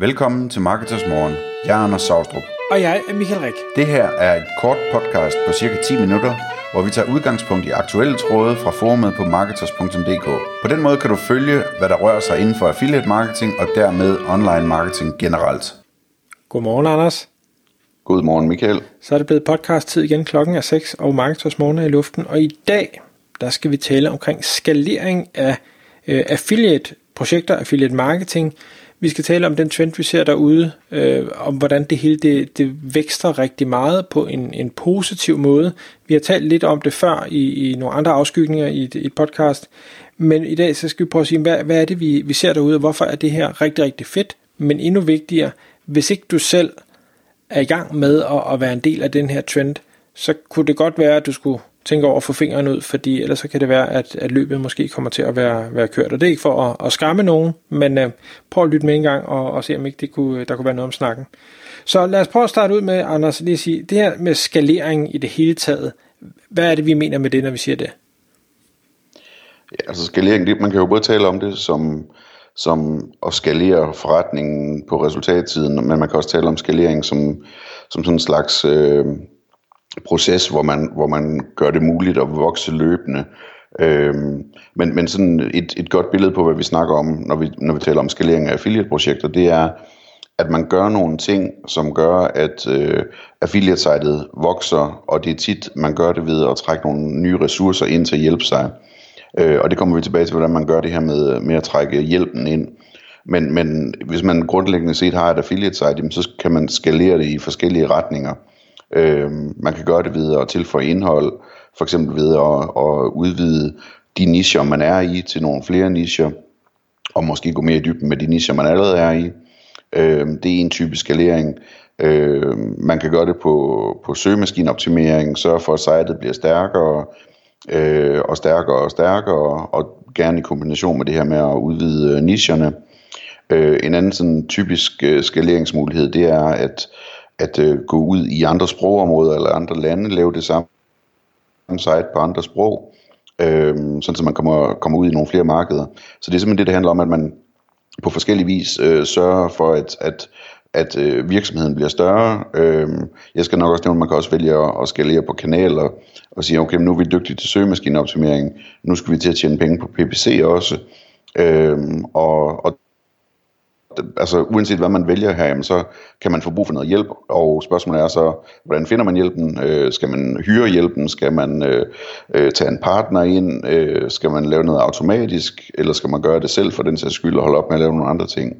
Velkommen til Marketers Morgen. Jeg er Anders Saustrup. Og jeg er Michael Rik. Det her er et kort podcast på cirka 10 minutter, hvor vi tager udgangspunkt i aktuelle tråde fra forumet på marketers.dk. På den måde kan du følge, hvad der rører sig inden for affiliate marketing og dermed online marketing generelt. Godmorgen, Anders. Godmorgen, Michael. Så er det blevet podcast-tid igen. Klokken er 6, og Marketers Morgen er i luften. Og i dag, der skal vi tale omkring skalering af øh, affiliate-projekter, affiliate marketing, vi skal tale om den trend, vi ser derude, øh, om hvordan det hele det, det vækster rigtig meget på en, en positiv måde. Vi har talt lidt om det før i, i nogle andre afskygninger i et, et podcast, men i dag så skal vi prøve at sige, hvad, hvad er det, vi, vi ser derude, og hvorfor er det her rigtig, rigtig fedt, men endnu vigtigere, hvis ikke du selv er i gang med at, at være en del af den her trend, så kunne det godt være, at du skulle tænke over at få fingeren ud, fordi ellers så kan det være, at, at løbet måske kommer til at være, være kørt. Og det er ikke for at, at skræmme nogen, men øh, prøv at lytte med en gang og, og se, om ikke det kunne, der kunne være noget om snakken. Så lad os prøve at starte ud med, Anders, lige at sige, det her med skalering i det hele taget, hvad er det, vi mener med det, når vi siger det? Ja, altså skalering, det, man kan jo både tale om det som, som at skalere forretningen på resultattiden, men man kan også tale om skalering som, som sådan en slags... Øh, proces, hvor man, hvor man gør det muligt at vokse løbende. Øhm, men, men sådan et, et godt billede på, hvad vi snakker om, når vi, når vi taler om skalering af affiliate-projekter, det er, at man gør nogle ting, som gør, at øh, affiliate-sitet vokser, og det er tit, man gør det ved at trække nogle nye ressourcer ind til at hjælpe sig. Øh, og det kommer vi tilbage til, hvordan man gør det her med, med at trække hjælpen ind. Men, men hvis man grundlæggende set har et affiliate-site, så kan man skalere det i forskellige retninger. Øh, man kan gøre det ved at tilføje indhold, for eksempel ved at, at udvide de nicher, man er i, til nogle flere nicher, og måske gå mere i dybden med de nicher, man allerede er i. Øh, det er en type skalering. Øh, man kan gøre det på, på søgemaskineoptimering, sørge for, at sitet bliver stærkere, øh, og stærkere og stærkere, og gerne i kombination med det her med at udvide øh, nicherne. Øh, en anden sådan typisk øh, skaleringsmulighed, det er, at at øh, gå ud i andre sprogområder eller andre lande, lave det samme site på andre sprog, øh, sådan så man kommer, kommer ud i nogle flere markeder. Så det er simpelthen det, det handler om, at man på forskellige vis øh, sørger for, at, at, at øh, virksomheden bliver større. Øh, jeg skal nok også nævne, at man kan også vælge at, at skalere på kanaler og sige, okay, nu er vi dygtige til søgemaskineoptimering, nu skal vi til at tjene penge på PPC også. Øh, og, og altså uanset hvad man vælger her, jamen, så kan man få brug for noget hjælp, og spørgsmålet er så, hvordan finder man hjælpen? Øh, skal man hyre hjælpen? Skal man øh, øh, tage en partner ind? Øh, skal man lave noget automatisk? Eller skal man gøre det selv for den sags skyld og holde op med at lave nogle andre ting?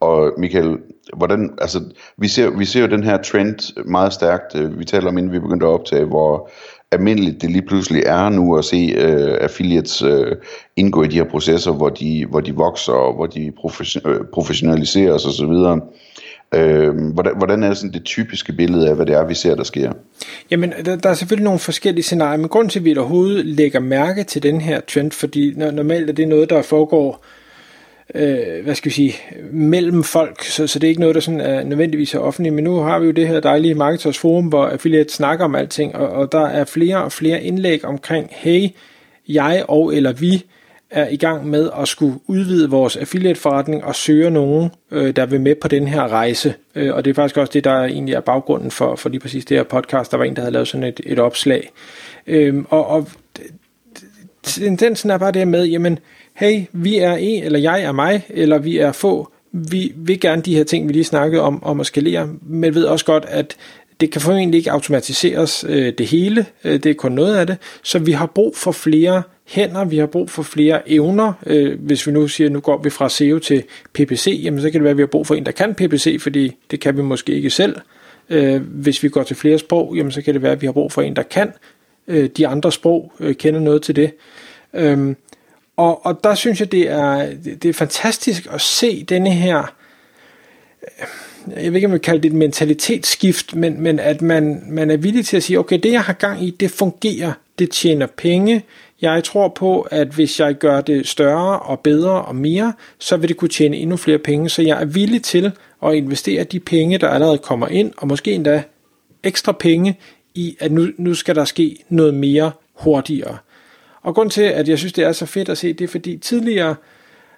Og Michael, hvordan, altså, vi ser, vi ser jo den her trend meget stærkt, øh, vi taler om inden vi begyndte at optage, hvor almindeligt det lige pludselig er nu at se øh, affiliates øh, indgå i de her processer, hvor de, hvor de vokser, og hvor de profession, uh, professionaliseres osv. Øh, hvordan, hvordan er sådan det typiske billede af, hvad det er, vi ser, der sker? Jamen, der, der er selvfølgelig nogle forskellige scenarier, men grunden til, at vi overhovedet lægger mærke til den her trend, fordi normalt er det noget, der foregår øh, øh, hvad skal vi sige, mellem folk, så, så det er ikke noget, der sådan er nødvendigvis er offentligt, men nu har vi jo det her dejlige Marketers Forum, hvor affiliate snakker om alting, og, og der er flere og flere indlæg omkring, hey, jeg og eller vi er i gang med at skulle udvide vores affiliate-forretning og søge nogen, øh, der vil med på den her rejse. Øh, og det er faktisk også det, der egentlig er baggrunden for, for lige præcis det her podcast. Der var en, der havde lavet sådan et, et opslag. Øh, og, og tendensen er bare det med, jamen, hey, vi er en, eller jeg er mig, eller vi er få. Vi vil gerne de her ting, vi lige snakkede om, om at skalere, men ved også godt, at det kan formentlig ikke automatiseres øh, det hele, øh, det er kun noget af det, så vi har brug for flere hænder, vi har brug for flere evner. Øh, hvis vi nu siger, nu går vi fra SEO til PPC, jamen så kan det være, at vi har brug for en, der kan PPC, fordi det kan vi måske ikke selv. Øh, hvis vi går til flere sprog, jamen så kan det være, at vi har brug for en, der kan øh, de andre sprog, øh, kender noget til det. Øh, og, og der synes jeg, det er, det er fantastisk at se denne her, øh, jeg ved ikke, om jeg vil kalde det et mentalitetsskift, men, men at man, man er villig til at sige, okay, det jeg har gang i, det fungerer, det tjener penge, jeg tror på, at hvis jeg gør det større og bedre og mere, så vil det kunne tjene endnu flere penge, så jeg er villig til at investere de penge, der allerede kommer ind, og måske endda ekstra penge i, at nu, nu skal der ske noget mere hurtigere. Og grund til, at jeg synes, det er så fedt at se, det er fordi tidligere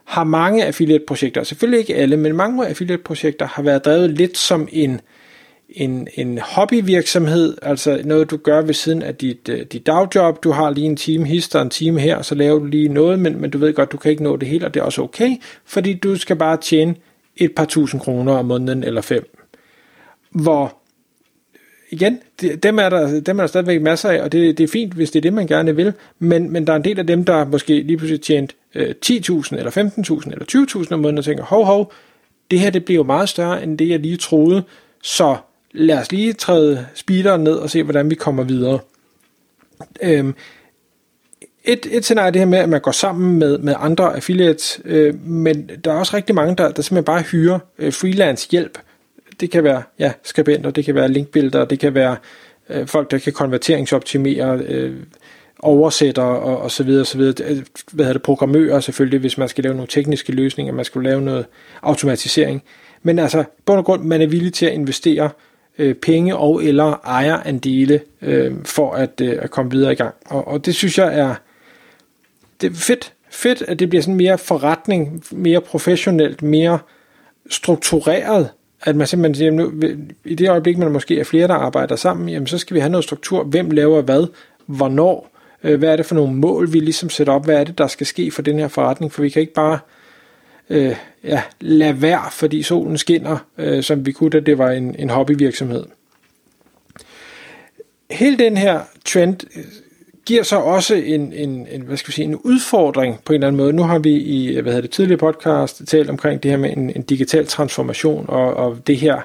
har mange affiliate-projekter, selvfølgelig ikke alle, men mange affiliate-projekter har været drevet lidt som en, en, en hobbyvirksomhed, altså noget du gør ved siden af dit, øh, dit dagjob. Du har lige en time hister, en time her, og så laver du lige noget, men, men du ved godt, du kan ikke nå det hele, og det er også okay, fordi du skal bare tjene et par tusind kroner om måneden eller fem. Hvor igen, dem er, der, dem er der stadigvæk masser af, og det, det er fint, hvis det er det, man gerne vil, men, men der er en del af dem, der måske lige pludselig tjent øh, 10.000 eller 15.000 eller 20.000 om måneden, og tænker, hov, hov, det her det bliver jo meget større, end det jeg lige troede, så lad os lige træde speederen ned og se, hvordan vi kommer videre. Øhm, et, et scenarie er det her med, at man går sammen med, med andre affiliates, øh, men der er også rigtig mange, der, der simpelthen bare hyrer øh, freelance hjælp. Det kan være ja, skribenter, det kan være linkbilleder, det kan være øh, folk, der kan konverteringsoptimere, øh, oversætter og, og så videre, så videre. Øh, hvad hedder det, programmører selvfølgelig, hvis man skal lave nogle tekniske løsninger, man skal lave noget automatisering. Men altså, på og grund, man er villig til at investere øh, penge og eller ejerandele øh, for at, øh, at komme videre i gang. Og, og det synes jeg er, det er fedt, fedt, at det bliver sådan mere forretning, mere professionelt, mere struktureret, at man simpelthen siger, nu, i det øjeblik, man måske er flere, der arbejder sammen, jamen så skal vi have noget struktur, hvem laver hvad, hvornår, øh, hvad er det for nogle mål, vi ligesom sætter op, hvad er det, der skal ske for den her forretning, for vi kan ikke bare øh, ja, lade være, fordi solen skinner, øh, som vi kunne, da det var en, en hobbyvirksomhed. Hele den her trend giver så også en, en, en, hvad skal vi sige, en udfordring på en eller anden måde. Nu har vi i hvad hedder det, tidligere podcast talt omkring det her med en, en digital transformation og, og det her,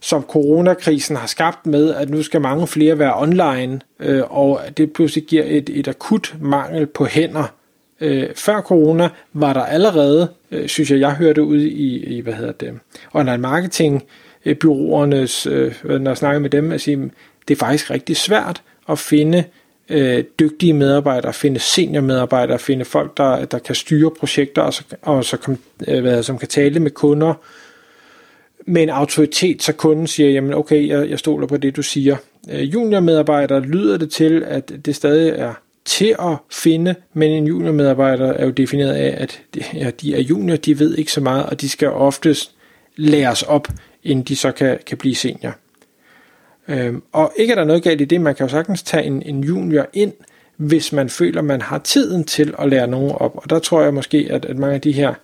som coronakrisen har skabt med, at nu skal mange flere være online, øh, og det pludselig giver et, et akut mangel på hænder. Øh, før corona var der allerede, øh, synes jeg, jeg hørte ud i, i hvad hedder det, online marketing, øh, byråernes, øh, når jeg snakker med dem, at sige, det er faktisk rigtig svært at finde øh, dygtige medarbejdere, finde seniormedarbejdere, finde folk, der, der kan styre projekter, og, så, og så kom, øh, hvad, som kan tale med kunder med en autoritet, så kunden siger, jamen okay, jeg, jeg stoler på det, du siger. Øh, juniormedarbejdere lyder det til, at det stadig er til at finde, men en juniormedarbejder er jo defineret af, at de, ja, de er junior, de ved ikke så meget, og de skal oftest læres op, inden de så kan, kan blive senior. Øhm, og ikke er der noget galt i det, man kan jo sagtens tage en, en junior ind, hvis man føler, man har tiden til at lære nogen op. Og der tror jeg måske, at, at mange af de her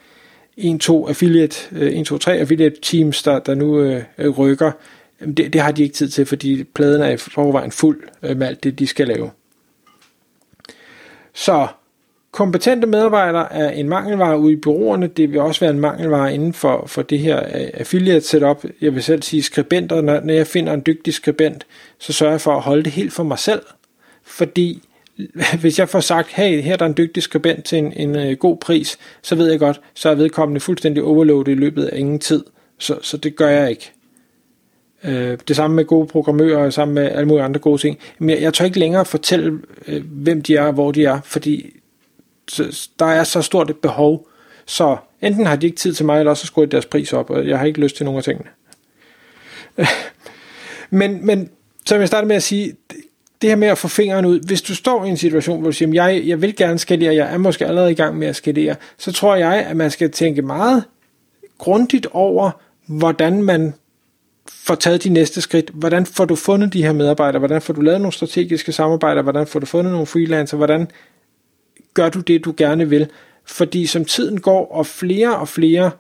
1-2 affiliate, øh, 1-2-3 affiliate teams, der, der nu øh, øh rykker, det, det har de ikke tid til, fordi pladen er i forvejen fuld øh, med alt det, de skal lave. Så kompetente medarbejdere er en mangelvare ude i byråerne. Det vil også være en mangelvare inden for, for det her øh, affiliate setup. Jeg vil selv sige skribenter. Når, når jeg finder en dygtig skribent, så sørger jeg for at holde det helt for mig selv. Fordi hvis jeg får sagt, hey, her er der en dygtig skribent til en, en øh, god pris, så ved jeg godt, så er vedkommende fuldstændig overloadet i løbet af ingen tid. Så, så det gør jeg ikke. Øh, det samme med gode programmører, og sammen med alle mulige andre gode ting. Men jeg, jeg tør ikke længere fortælle, øh, hvem de er og hvor de er, fordi der er så stort et behov, så enten har de ikke tid til mig, eller så skruer de deres pris op, og jeg har ikke lyst til nogen af tingene. men, men som jeg startede med at sige, det her med at få fingeren ud, hvis du står i en situation, hvor du siger, jeg, jeg vil gerne skalere, jeg er måske allerede i gang med at skalere, så tror jeg, at man skal tænke meget grundigt over, hvordan man får taget de næste skridt. Hvordan får du fundet de her medarbejdere? Hvordan får du lavet nogle strategiske samarbejder? Hvordan får du fundet nogle freelancer? Hvordan gør du det, du gerne vil? Fordi som tiden går, og flere og flere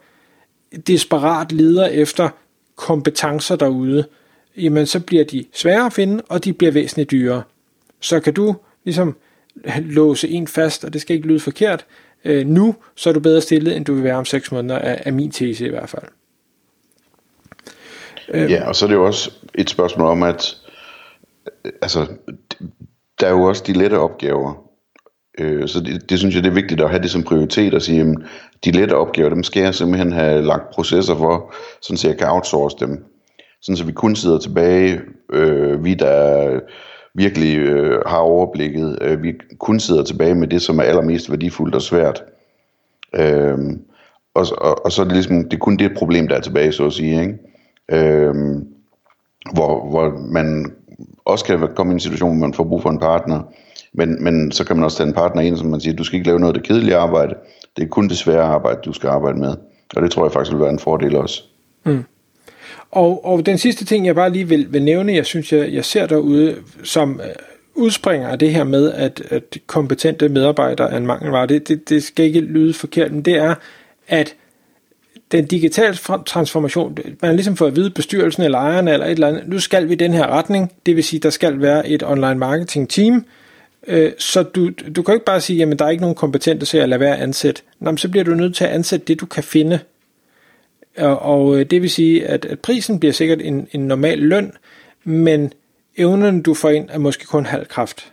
desperat leder efter kompetencer derude, jamen så bliver de sværere at finde, og de bliver væsentligt dyrere. Så kan du ligesom låse en fast, og det skal ikke lyde forkert, øh, nu, så er du bedre stillet, end du vil være om 6 måneder, af, af min tese i hvert fald. Øh. Ja, og så er det jo også et spørgsmål om, at øh, altså, der er jo også de lette opgaver, Øh, så det, det synes jeg, det er vigtigt at have det som prioritet og sige, at de lette opgaver, dem skal jeg simpelthen have lagt processer for, sådan så jeg kan outsource dem. Sådan så vi kun sidder tilbage, øh, vi der virkelig øh, har overblikket, øh, vi kun sidder tilbage med det, som er allermest værdifuldt og svært. Øh, og, og, og så er det ligesom, det er kun det problem, der er tilbage, så at sige, ikke? Øh, hvor, hvor man også kan komme i en situation, hvor man får brug for en partner, men, men så kan man også tage en partner ind, som man siger, du skal ikke lave noget af det kedelige arbejde, Det er kun det svære arbejde, du skal arbejde med. Og det tror jeg faktisk vil være en fordel også. Mm. Og, og den sidste ting, jeg bare lige vil, vil nævne, jeg synes, jeg, jeg ser derude, som øh, udspringer af det her med, at, at kompetente medarbejdere er en mangelvare, det, det, det skal ikke lyde forkert, men det er, at den digitale transformation, man har ligesom fået at vide bestyrelsen eller ejerne eller et eller andet, nu skal vi den her retning, det vil sige, der skal være et online marketing team, øh, så du, du kan ikke bare sige, jamen der er ikke nogen kompetente til at lade være at ansætte. Nå, så bliver du nødt til at ansætte det, du kan finde. Og, og øh, det vil sige, at, at prisen bliver sikkert en, en normal løn, men evnen du får ind er måske kun halv kraft.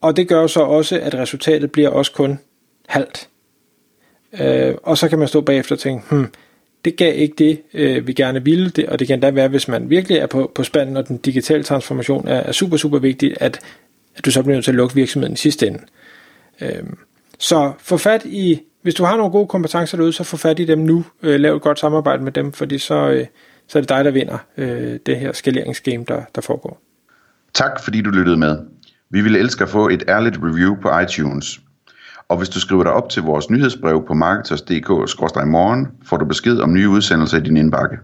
Og det gør så også, at resultatet bliver også kun halvt. Øh, og så kan man stå bagefter og tænke, hmm, det gav ikke det, øh, vi gerne ville, det, og det kan da være, hvis man virkelig er på, på spanden, og den digitale transformation er, er super, super vigtig, at, at du så bliver nødt til at lukke virksomheden i sidste ende. Øh, så få fat i, hvis du har nogle gode kompetencer derude, så få fat i dem nu, øh, lav et godt samarbejde med dem, fordi så, øh, så er det dig, der vinder øh, det her skaleringsgame, der, der foregår. Tak fordi du lyttede med. Vi ville elske at få et ærligt review på iTunes. Og hvis du skriver dig op til vores nyhedsbrev på marketers.dk-morgen, får du besked om nye udsendelser i din indbakke.